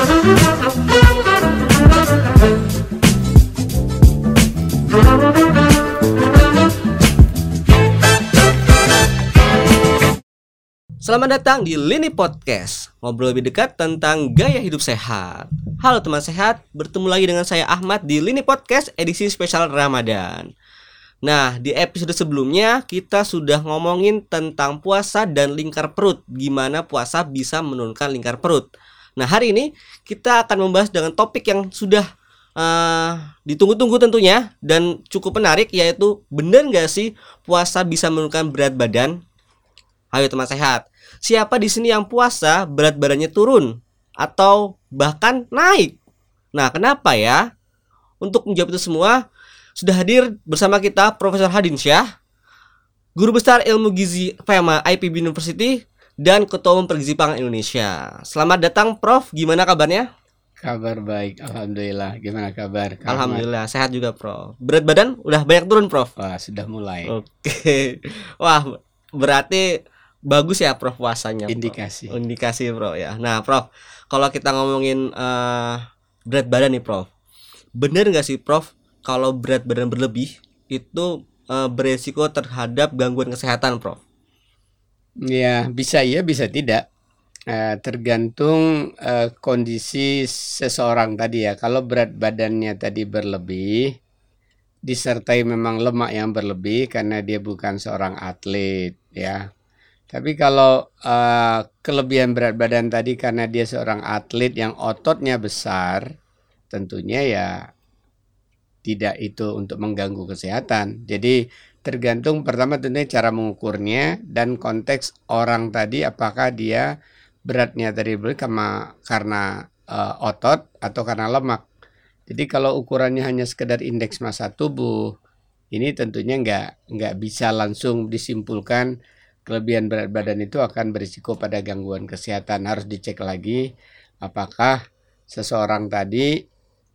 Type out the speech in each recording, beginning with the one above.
Selamat datang di Lini Podcast Ngobrol lebih dekat tentang gaya hidup sehat. Halo teman sehat, bertemu lagi dengan saya Ahmad di Lini Podcast edisi spesial Ramadan. Nah, di episode sebelumnya kita sudah ngomongin tentang puasa dan lingkar perut. Gimana puasa bisa menurunkan lingkar perut Nah, hari ini kita akan membahas dengan topik yang sudah uh, ditunggu-tunggu tentunya Dan cukup menarik yaitu benar nggak sih puasa bisa menurunkan berat badan? Ayo teman sehat, siapa di sini yang puasa berat badannya turun atau bahkan naik? Nah, kenapa ya? Untuk menjawab itu semua, sudah hadir bersama kita Profesor Hadin Syah, Guru Besar Ilmu Gizi FEMA IPB University dan Ketua Umum Pergizi Pangan Indonesia. Selamat datang Prof, gimana kabarnya? Kabar baik, alhamdulillah. Gimana kabar? Kabar? Alhamdulillah, sehat juga, Prof. Berat badan udah banyak turun, Prof. Wah, sudah mulai. Oke. Wah, berarti bagus ya Prof puasanya. Prof. Indikasi. Indikasi Prof ya. Nah Prof, kalau kita ngomongin uh, berat badan nih Prof, bener nggak sih Prof kalau berat badan berlebih itu uh, beresiko terhadap gangguan kesehatan Prof? Ya bisa iya bisa tidak. Uh, tergantung uh, kondisi seseorang tadi ya. Kalau berat badannya tadi berlebih, disertai memang lemak yang berlebih karena dia bukan seorang atlet ya tapi kalau uh, kelebihan berat badan tadi karena dia seorang atlet yang ototnya besar, tentunya ya tidak itu untuk mengganggu kesehatan. Jadi tergantung pertama tentunya cara mengukurnya dan konteks orang tadi apakah dia beratnya tadi karena karena uh, otot atau karena lemak. Jadi kalau ukurannya hanya sekedar indeks massa tubuh, ini tentunya nggak nggak bisa langsung disimpulkan kelebihan berat badan itu akan berisiko pada gangguan kesehatan. Harus dicek lagi apakah seseorang tadi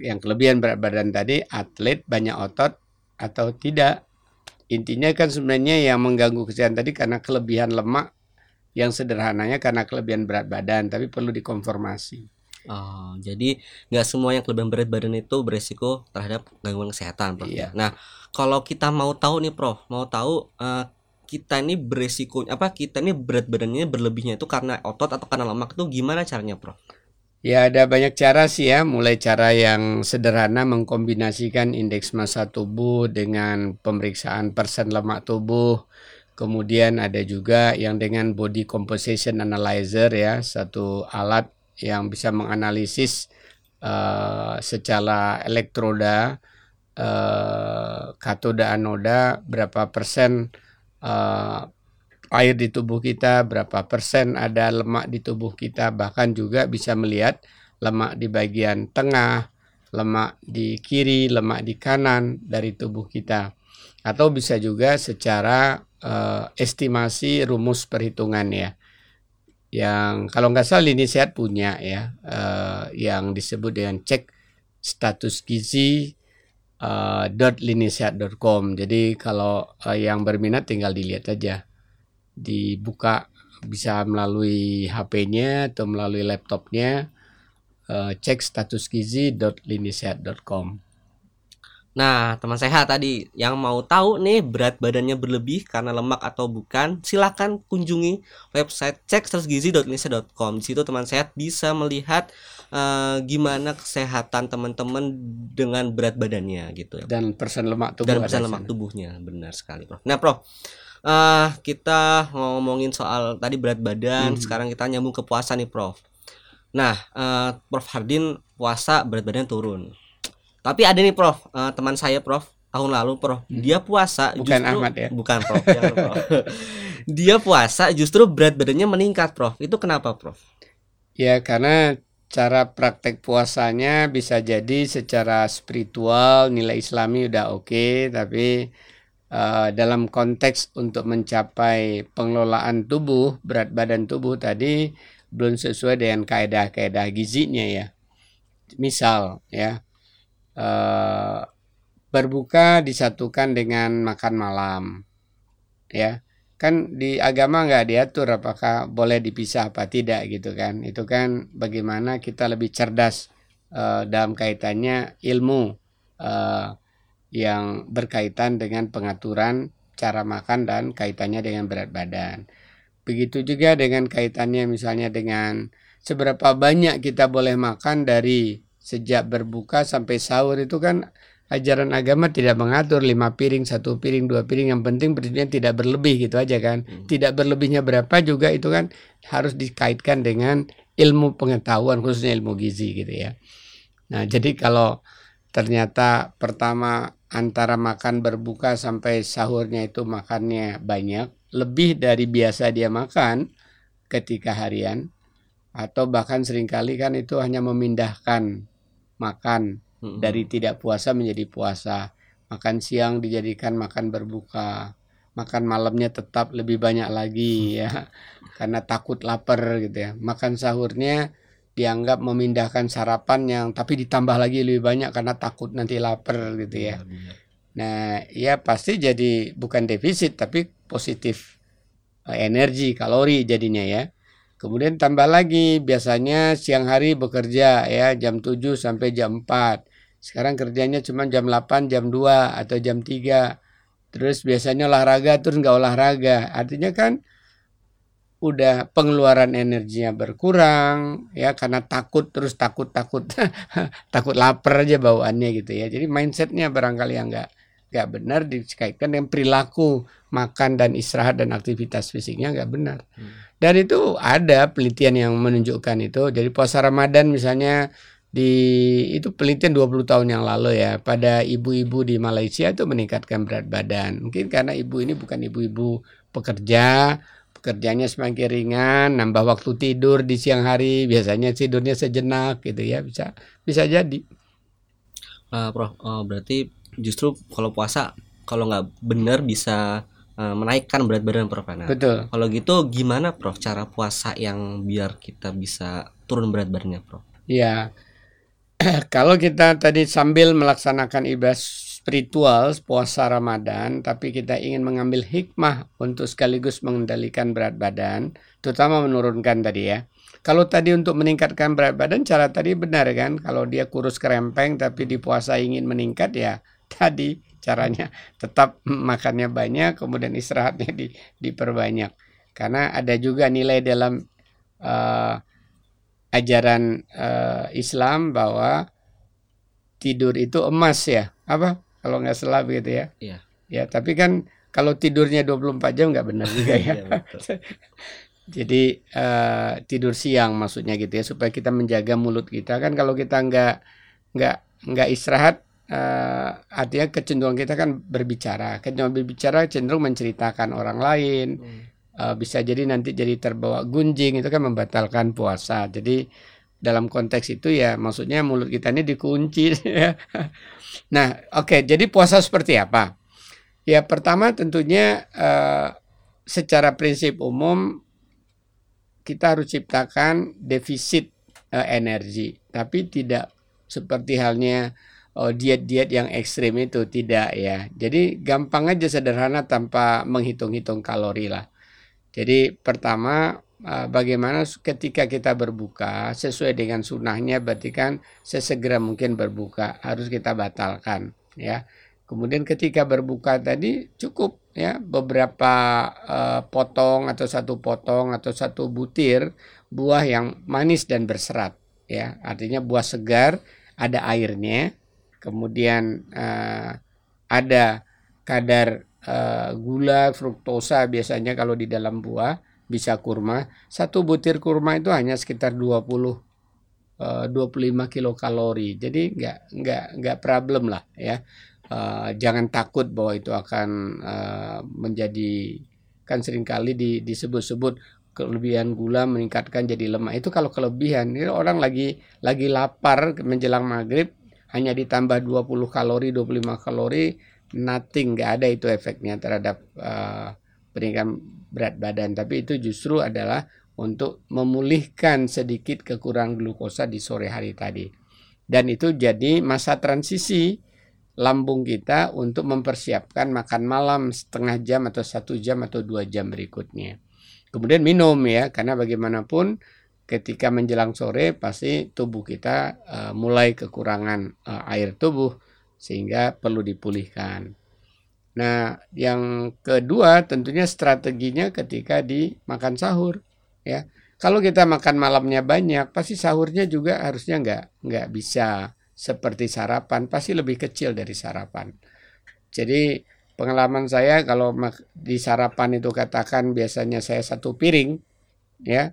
yang kelebihan berat badan tadi atlet banyak otot atau tidak. Intinya kan sebenarnya yang mengganggu kesehatan tadi karena kelebihan lemak yang sederhananya karena kelebihan berat badan, tapi perlu dikonformasi. Oh, jadi nggak semua yang kelebihan berat badan itu beresiko terhadap gangguan kesehatan, Prof. Ya? Iya. Nah, kalau kita mau tahu nih, Prof, mau tahu uh, kita ini beresiko apa kita ini berat badannya berlebihnya itu karena otot atau karena lemak itu gimana caranya, Prof? Ya ada banyak cara sih ya, mulai cara yang sederhana mengkombinasikan indeks massa tubuh dengan pemeriksaan persen lemak tubuh. Kemudian ada juga yang dengan body composition analyzer ya, satu alat yang bisa menganalisis uh, secara elektroda uh, katoda anoda berapa persen uh, air di tubuh kita, berapa persen ada lemak di tubuh kita, bahkan juga bisa melihat lemak di bagian tengah, lemak di kiri, lemak di kanan dari tubuh kita. Atau bisa juga secara uh, estimasi rumus perhitungan ya. Yang kalau nggak salah ini sehat punya ya, uh, yang disebut dengan cek status gizi uh, .linisiat.com. Jadi kalau uh, yang berminat tinggal dilihat aja. Dibuka bisa melalui HP-nya atau melalui laptopnya. Uh, cek status gizi.linisiat.com. Nah, teman sehat tadi yang mau tahu nih berat badannya berlebih karena lemak atau bukan, silakan kunjungi website cekstatusgizi.indonesia.com. Di situ teman sehat bisa melihat uh, gimana kesehatan teman-teman dengan berat badannya gitu ya. Dan persen lemak tubuh. Dan persen lemak tubuhnya, benar sekali, Prof. Nah, Prof, uh, kita ngomongin soal tadi berat badan, hmm. sekarang kita nyambung ke puasa nih, Prof. Nah, uh, Prof Hardin puasa berat badan turun tapi ada nih Prof, uh, teman saya Prof, tahun lalu Prof, hmm. dia puasa bukan justru Ahmad ya. Bukan Prof, prof. dia puasa justru berat badannya meningkat Prof. Itu kenapa Prof? Ya karena cara praktek puasanya bisa jadi secara spiritual nilai islami udah oke okay, tapi uh, dalam konteks untuk mencapai pengelolaan tubuh berat badan tubuh tadi belum sesuai dengan kaedah-kaedah gizinya ya. Misal ya berbuka disatukan dengan makan malam ya. Kan di agama nggak diatur apakah boleh dipisah apa tidak gitu kan. Itu kan bagaimana kita lebih cerdas uh, dalam kaitannya ilmu uh, yang berkaitan dengan pengaturan cara makan dan kaitannya dengan berat badan. Begitu juga dengan kaitannya misalnya dengan seberapa banyak kita boleh makan dari sejak berbuka sampai sahur itu kan ajaran agama tidak mengatur lima piring satu piring dua piring yang penting berdirinya tidak berlebih gitu aja kan. Hmm. tidak berlebihnya berapa juga itu kan harus dikaitkan dengan ilmu pengetahuan khususnya ilmu gizi gitu ya. Nah jadi kalau ternyata pertama antara makan berbuka sampai sahurnya itu makannya banyak lebih dari biasa dia makan ketika harian atau bahkan sering kali kan itu hanya memindahkan makan hmm. dari tidak puasa menjadi puasa. Makan siang dijadikan makan berbuka. Makan malamnya tetap lebih banyak lagi ya. Karena takut lapar gitu ya. Makan sahurnya dianggap memindahkan sarapan yang tapi ditambah lagi lebih banyak karena takut nanti lapar gitu ya. Nah, ya pasti jadi bukan defisit tapi positif eh, energi kalori jadinya ya. Kemudian tambah lagi biasanya siang hari bekerja ya jam 7 sampai jam 4. Sekarang kerjanya cuma jam 8, jam 2 atau jam 3. Terus biasanya olahraga terus nggak olahraga. Artinya kan udah pengeluaran energinya berkurang ya karena takut terus takut takut takut lapar aja bawaannya gitu ya jadi mindsetnya barangkali yang nggak nggak benar dikaitkan dengan perilaku makan dan istirahat dan aktivitas fisiknya nggak benar hmm. dan itu ada penelitian yang menunjukkan itu jadi puasa Ramadan misalnya di itu penelitian 20 tahun yang lalu ya pada ibu-ibu di Malaysia itu meningkatkan berat badan. Mungkin karena ibu ini bukan ibu-ibu pekerja, pekerjaannya semakin ringan, nambah waktu tidur di siang hari, biasanya tidurnya sejenak gitu ya, bisa bisa jadi. Uh, Prof, uh, berarti justru kalau puasa kalau nggak benar bisa uh, menaikkan berat badan Prof. Nah, Betul. Kalau gitu gimana Prof cara puasa yang biar kita bisa turun berat badannya Prof? Ya, kalau kita tadi sambil melaksanakan ibadah spiritual puasa Ramadan, tapi kita ingin mengambil hikmah untuk sekaligus mengendalikan berat badan, terutama menurunkan tadi ya. Kalau tadi untuk meningkatkan berat badan, cara tadi benar kan? Kalau dia kurus kerempeng tapi di puasa ingin meningkat ya tadi caranya tetap makannya banyak, kemudian istirahatnya di, diperbanyak. Karena ada juga nilai dalam uh, ajaran uh, Islam bahwa tidur itu emas ya apa kalau nggak salah begitu ya. Iya. ya tapi kan kalau tidurnya 24 jam nggak benar juga ya. Iya, jadi uh, tidur siang maksudnya gitu ya supaya kita menjaga mulut kita. Kan kalau kita nggak nggak nggak istirahat uh, artinya kecenderungan kita kan berbicara. Kecenderungan berbicara cenderung menceritakan orang lain. Hmm. Uh, bisa jadi nanti jadi terbawa gunjing itu kan membatalkan puasa. Jadi dalam konteks itu ya maksudnya mulut kita ini dikunci ya. Nah, oke, okay, jadi puasa seperti apa? Ya pertama tentunya uh, secara prinsip umum kita harus ciptakan defisit uh, energi, tapi tidak seperti halnya oh, diet-diet yang ekstrim itu tidak ya. Jadi gampang aja sederhana tanpa menghitung-hitung kalori lah. Jadi pertama eh, bagaimana ketika kita berbuka sesuai dengan sunnahnya berarti kan sesegera mungkin berbuka harus kita batalkan ya. Kemudian ketika berbuka tadi cukup ya beberapa uh, potong atau satu potong atau satu butir buah yang manis dan berserat ya. Artinya buah segar ada airnya. Kemudian uh, ada kadar uh, gula fruktosa biasanya kalau di dalam buah bisa kurma. Satu butir kurma itu hanya sekitar 20 uh, 25 kilokalori. Jadi nggak nggak nggak problem lah ya. Uh, jangan takut bahwa itu akan uh, menjadi kan sering kali di, disebut-sebut kelebihan gula meningkatkan jadi lemah itu kalau kelebihan ini orang lagi lagi lapar menjelang maghrib hanya ditambah 20 kalori 25 kalori nothing nggak ada itu efeknya terhadap uh, peningkatan berat badan tapi itu justru adalah untuk memulihkan sedikit kekurangan glukosa di sore hari tadi dan itu jadi masa transisi lambung kita untuk mempersiapkan makan malam setengah jam atau satu jam atau dua jam berikutnya. Kemudian minum ya, karena bagaimanapun ketika menjelang sore pasti tubuh kita uh, mulai kekurangan uh, air tubuh sehingga perlu dipulihkan. Nah, yang kedua tentunya strateginya ketika dimakan sahur ya. Kalau kita makan malamnya banyak, pasti sahurnya juga harusnya nggak nggak bisa seperti sarapan, pasti lebih kecil dari sarapan. Jadi pengalaman saya kalau di sarapan itu katakan biasanya saya satu piring, ya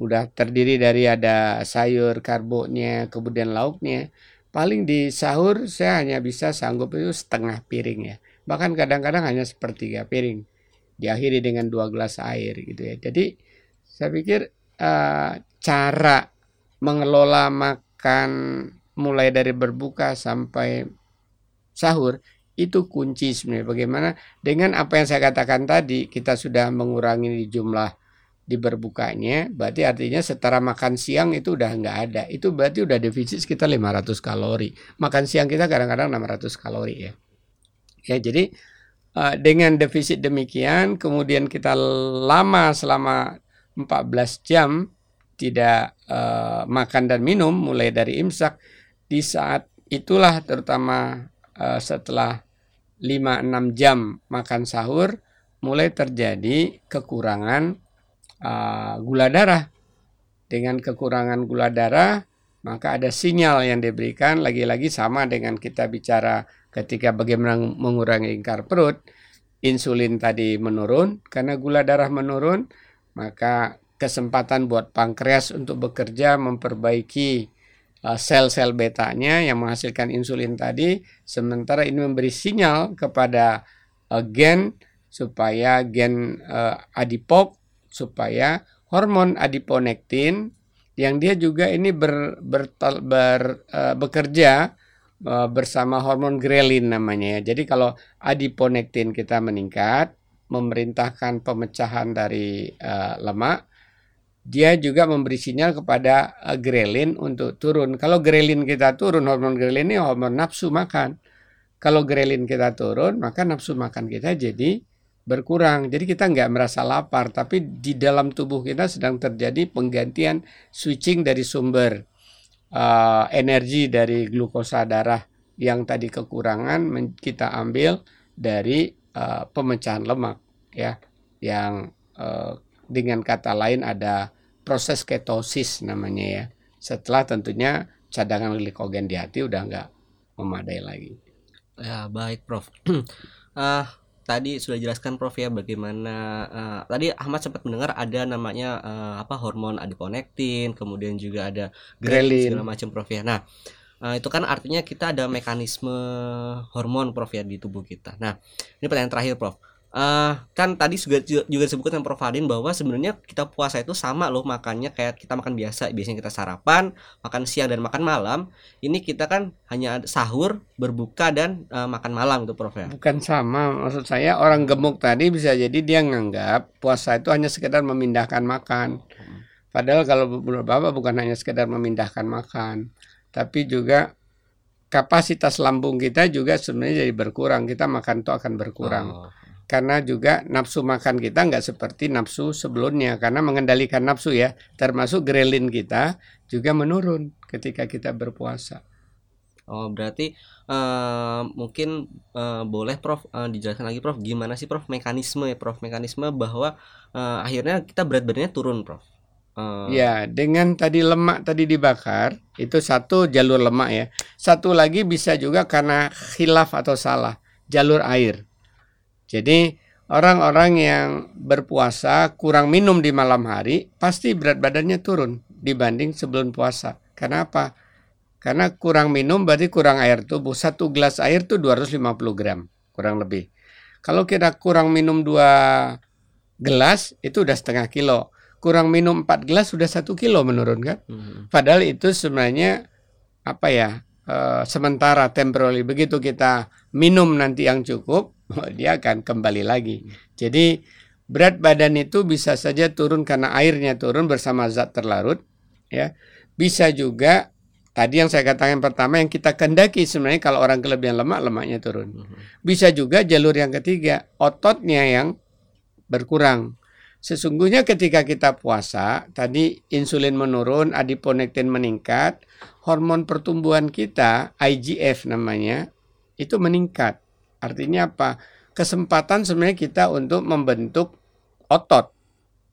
udah terdiri dari ada sayur, karbonya, kemudian lauknya. Paling di sahur saya hanya bisa sanggup itu setengah piring ya. Bahkan kadang-kadang hanya sepertiga piring. Diakhiri dengan dua gelas air gitu ya. Jadi saya pikir uh, cara mengelola makan mulai dari berbuka sampai sahur itu kunci sebenarnya bagaimana dengan apa yang saya katakan tadi kita sudah mengurangi jumlah di berbukanya berarti artinya setara makan siang itu udah nggak ada itu berarti udah defisit sekitar 500 kalori makan siang kita kadang-kadang 600 kalori ya ya jadi uh, dengan defisit demikian kemudian kita lama selama 14 jam tidak uh, makan dan minum mulai dari imsak di saat itulah terutama uh, setelah 5-6 jam makan sahur mulai terjadi kekurangan uh, gula darah. Dengan kekurangan gula darah, maka ada sinyal yang diberikan lagi-lagi sama dengan kita bicara ketika bagaimana mengurangi ingkar perut. Insulin tadi menurun karena gula darah menurun, maka kesempatan buat pankreas untuk bekerja memperbaiki uh, sel-sel betanya yang menghasilkan insulin tadi sementara ini memberi sinyal kepada uh, gen supaya gen uh, adipop supaya hormon adiponektin yang dia juga ini ber, ber, ber, uh, bekerja uh, bersama hormon grelin namanya ya. Jadi kalau adiponektin kita meningkat, memerintahkan pemecahan dari uh, lemak, dia juga memberi sinyal kepada uh, grelin untuk turun. Kalau grelin kita turun, hormon grelin ini hormon nafsu makan. Kalau grelin kita turun, maka nafsu makan kita jadi berkurang. Jadi kita nggak merasa lapar, tapi di dalam tubuh kita sedang terjadi penggantian switching dari sumber uh, energi dari glukosa darah yang tadi kekurangan kita ambil dari uh, pemecahan lemak ya. Yang uh, dengan kata lain ada proses ketosis namanya ya. Setelah tentunya cadangan glikogen di hati udah nggak memadai lagi. Ya baik prof. Uh, tadi sudah jelaskan Prof ya bagaimana uh, tadi Ahmad sempat mendengar ada namanya uh, apa hormon adiponektin, kemudian juga ada grelin segala macam Prof ya. Nah, uh, itu kan artinya kita ada mekanisme hormon Prof ya di tubuh kita. Nah, ini pertanyaan terakhir Prof uh, kan tadi juga juga disebutkan Prof. Adin bahwa sebenarnya kita puasa itu sama loh makannya kayak kita makan biasa. Biasanya kita sarapan makan siang dan makan malam. Ini kita kan hanya sahur berbuka dan uh, makan malam itu Prof ya? Bukan sama. Maksud saya orang gemuk tadi bisa jadi dia nganggap puasa itu hanya sekedar memindahkan makan. Padahal kalau menurut Bapak bukan hanya sekedar memindahkan makan tapi juga kapasitas lambung kita juga sebenarnya jadi berkurang. Kita makan itu akan berkurang. Oh karena juga nafsu makan kita nggak seperti nafsu sebelumnya karena mengendalikan nafsu ya termasuk grelin kita juga menurun ketika kita berpuasa. Oh berarti uh, mungkin uh, boleh Prof uh, dijelaskan lagi Prof gimana sih Prof mekanisme ya Prof mekanisme bahwa uh, akhirnya kita berat badannya turun Prof. Uh, ya dengan tadi lemak tadi dibakar itu satu jalur lemak ya satu lagi bisa juga karena khilaf atau salah jalur air jadi orang-orang yang berpuasa kurang minum di malam hari pasti berat badannya turun dibanding sebelum puasa. Kenapa? Karena kurang minum berarti kurang air tubuh. Satu gelas air itu 250 gram kurang lebih. Kalau kita kurang minum dua gelas itu udah setengah kilo. Kurang minum empat gelas sudah satu kilo menurun kan? Hmm. Padahal itu sebenarnya apa ya? Uh, sementara temporary begitu kita minum nanti yang cukup dia akan kembali lagi. Jadi berat badan itu bisa saja turun karena airnya turun bersama zat terlarut, ya. Bisa juga tadi yang saya katakan pertama yang kita kendaki sebenarnya kalau orang kelebihan lemak lemaknya turun. Bisa juga jalur yang ketiga ototnya yang berkurang. Sesungguhnya ketika kita puasa, tadi insulin menurun, adiponektin meningkat, hormon pertumbuhan kita, IGF namanya, itu meningkat. Artinya apa? Kesempatan sebenarnya kita untuk membentuk otot,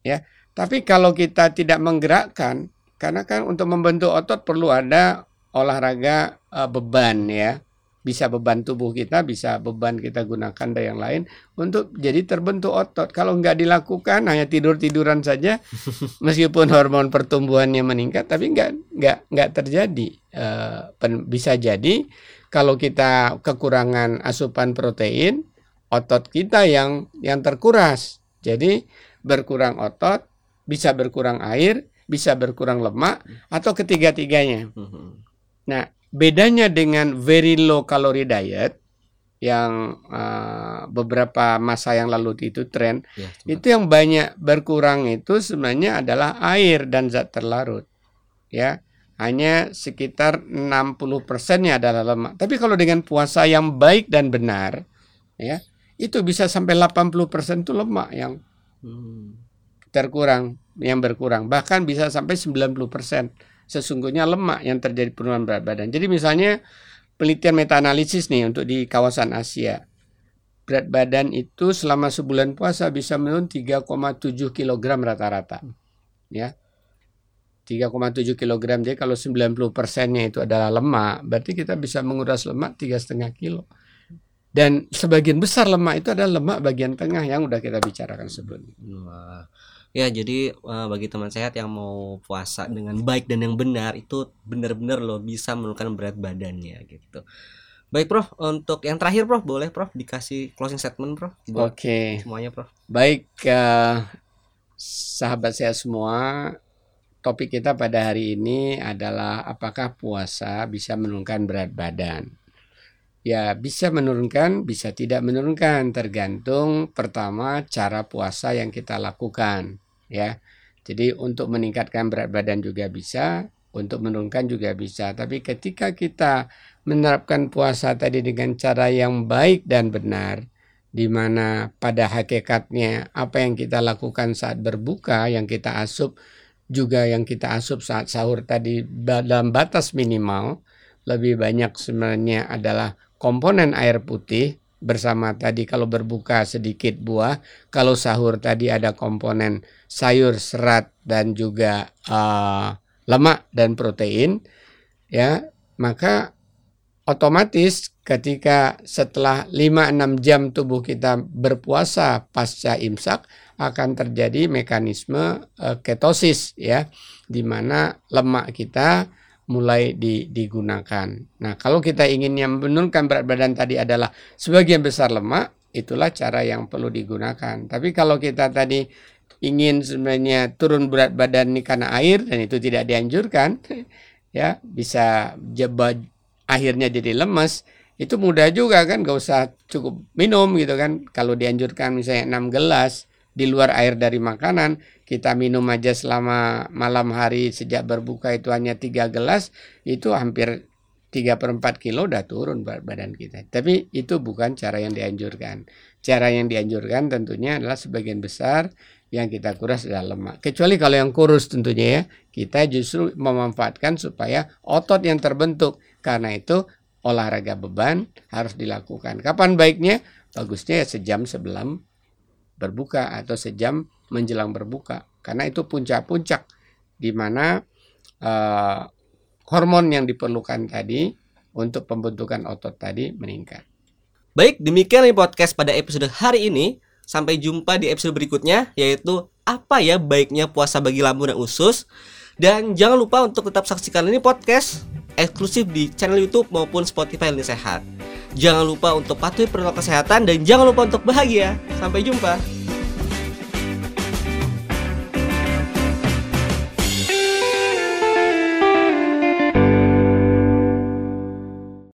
ya. Tapi kalau kita tidak menggerakkan, karena kan untuk membentuk otot perlu ada olahraga uh, beban ya bisa beban tubuh kita, bisa beban kita gunakan dan yang lain untuk jadi terbentuk otot. Kalau nggak dilakukan hanya tidur tiduran saja, meskipun hormon pertumbuhannya meningkat, tapi nggak nggak nggak terjadi. Uh, bisa jadi kalau kita kekurangan asupan protein, otot kita yang yang terkuras. Jadi berkurang otot, bisa berkurang air, bisa berkurang lemak, atau ketiga-tiganya. Hmm. Nah, bedanya dengan very low calorie diet yang uh, beberapa masa yang lalu itu tren ya, itu yang banyak berkurang itu sebenarnya adalah air dan zat terlarut ya hanya sekitar 60 persennya adalah lemak tapi kalau dengan puasa yang baik dan benar ya itu bisa sampai 80 persen itu lemak yang hmm. terkurang yang berkurang bahkan bisa sampai 90 persen sesungguhnya lemak yang terjadi penurunan berat badan. Jadi misalnya penelitian meta-analisis nih untuk di kawasan Asia. Berat badan itu selama sebulan puasa bisa menurun 3,7 kg rata-rata. Ya. 3,7 kg. Jadi kalau 90 persennya itu adalah lemak, berarti kita bisa menguras lemak 3,5 kilo. Dan sebagian besar lemak itu adalah lemak bagian tengah yang udah kita bicarakan sebelumnya. Wah. Ya, jadi uh, bagi teman sehat yang mau puasa dengan baik dan yang benar itu benar-benar loh bisa menurunkan berat badannya gitu. Baik, Prof. Untuk yang terakhir, Prof, boleh Prof dikasih closing statement, Prof? Oke. Okay. Semuanya, Prof. Baik, uh, sahabat saya semua, topik kita pada hari ini adalah apakah puasa bisa menurunkan berat badan? Ya, bisa menurunkan, bisa tidak menurunkan, tergantung pertama cara puasa yang kita lakukan, ya. Jadi untuk meningkatkan berat badan juga bisa, untuk menurunkan juga bisa. Tapi ketika kita menerapkan puasa tadi dengan cara yang baik dan benar, di mana pada hakikatnya apa yang kita lakukan saat berbuka, yang kita asup juga yang kita asup saat sahur tadi dalam batas minimal, lebih banyak sebenarnya adalah komponen air putih bersama tadi kalau berbuka sedikit buah, kalau sahur tadi ada komponen sayur, serat dan juga uh, lemak dan protein, ya maka otomatis ketika setelah 5-6 jam tubuh kita berpuasa pasca imsak akan terjadi mekanisme uh, ketosis ya di mana lemak kita mulai di, digunakan. Nah, kalau kita ingin yang menurunkan berat badan tadi adalah sebagian besar lemak, itulah cara yang perlu digunakan. Tapi kalau kita tadi ingin sebenarnya turun berat badan ini karena air dan itu tidak dianjurkan, ya bisa jebak akhirnya jadi lemes, itu mudah juga kan, gak usah cukup minum gitu kan. Kalau dianjurkan misalnya 6 gelas di luar air dari makanan, kita minum aja selama malam hari sejak berbuka itu hanya tiga gelas itu hampir 3 per 4 kilo udah turun badan kita. Tapi itu bukan cara yang dianjurkan. Cara yang dianjurkan tentunya adalah sebagian besar yang kita kuras adalah lemak. Kecuali kalau yang kurus tentunya ya, kita justru memanfaatkan supaya otot yang terbentuk. Karena itu olahraga beban harus dilakukan. Kapan baiknya? Bagusnya ya sejam sebelum berbuka atau sejam menjelang berbuka karena itu puncak-puncak di mana uh, hormon yang diperlukan tadi untuk pembentukan otot tadi meningkat. Baik, demikian podcast pada episode hari ini. Sampai jumpa di episode berikutnya yaitu apa ya baiknya puasa bagi lambung dan usus. Dan jangan lupa untuk tetap saksikan ini podcast eksklusif di channel YouTube maupun Spotify Lini Sehat. Jangan lupa untuk patuhi protokol kesehatan dan jangan lupa untuk bahagia. Sampai jumpa.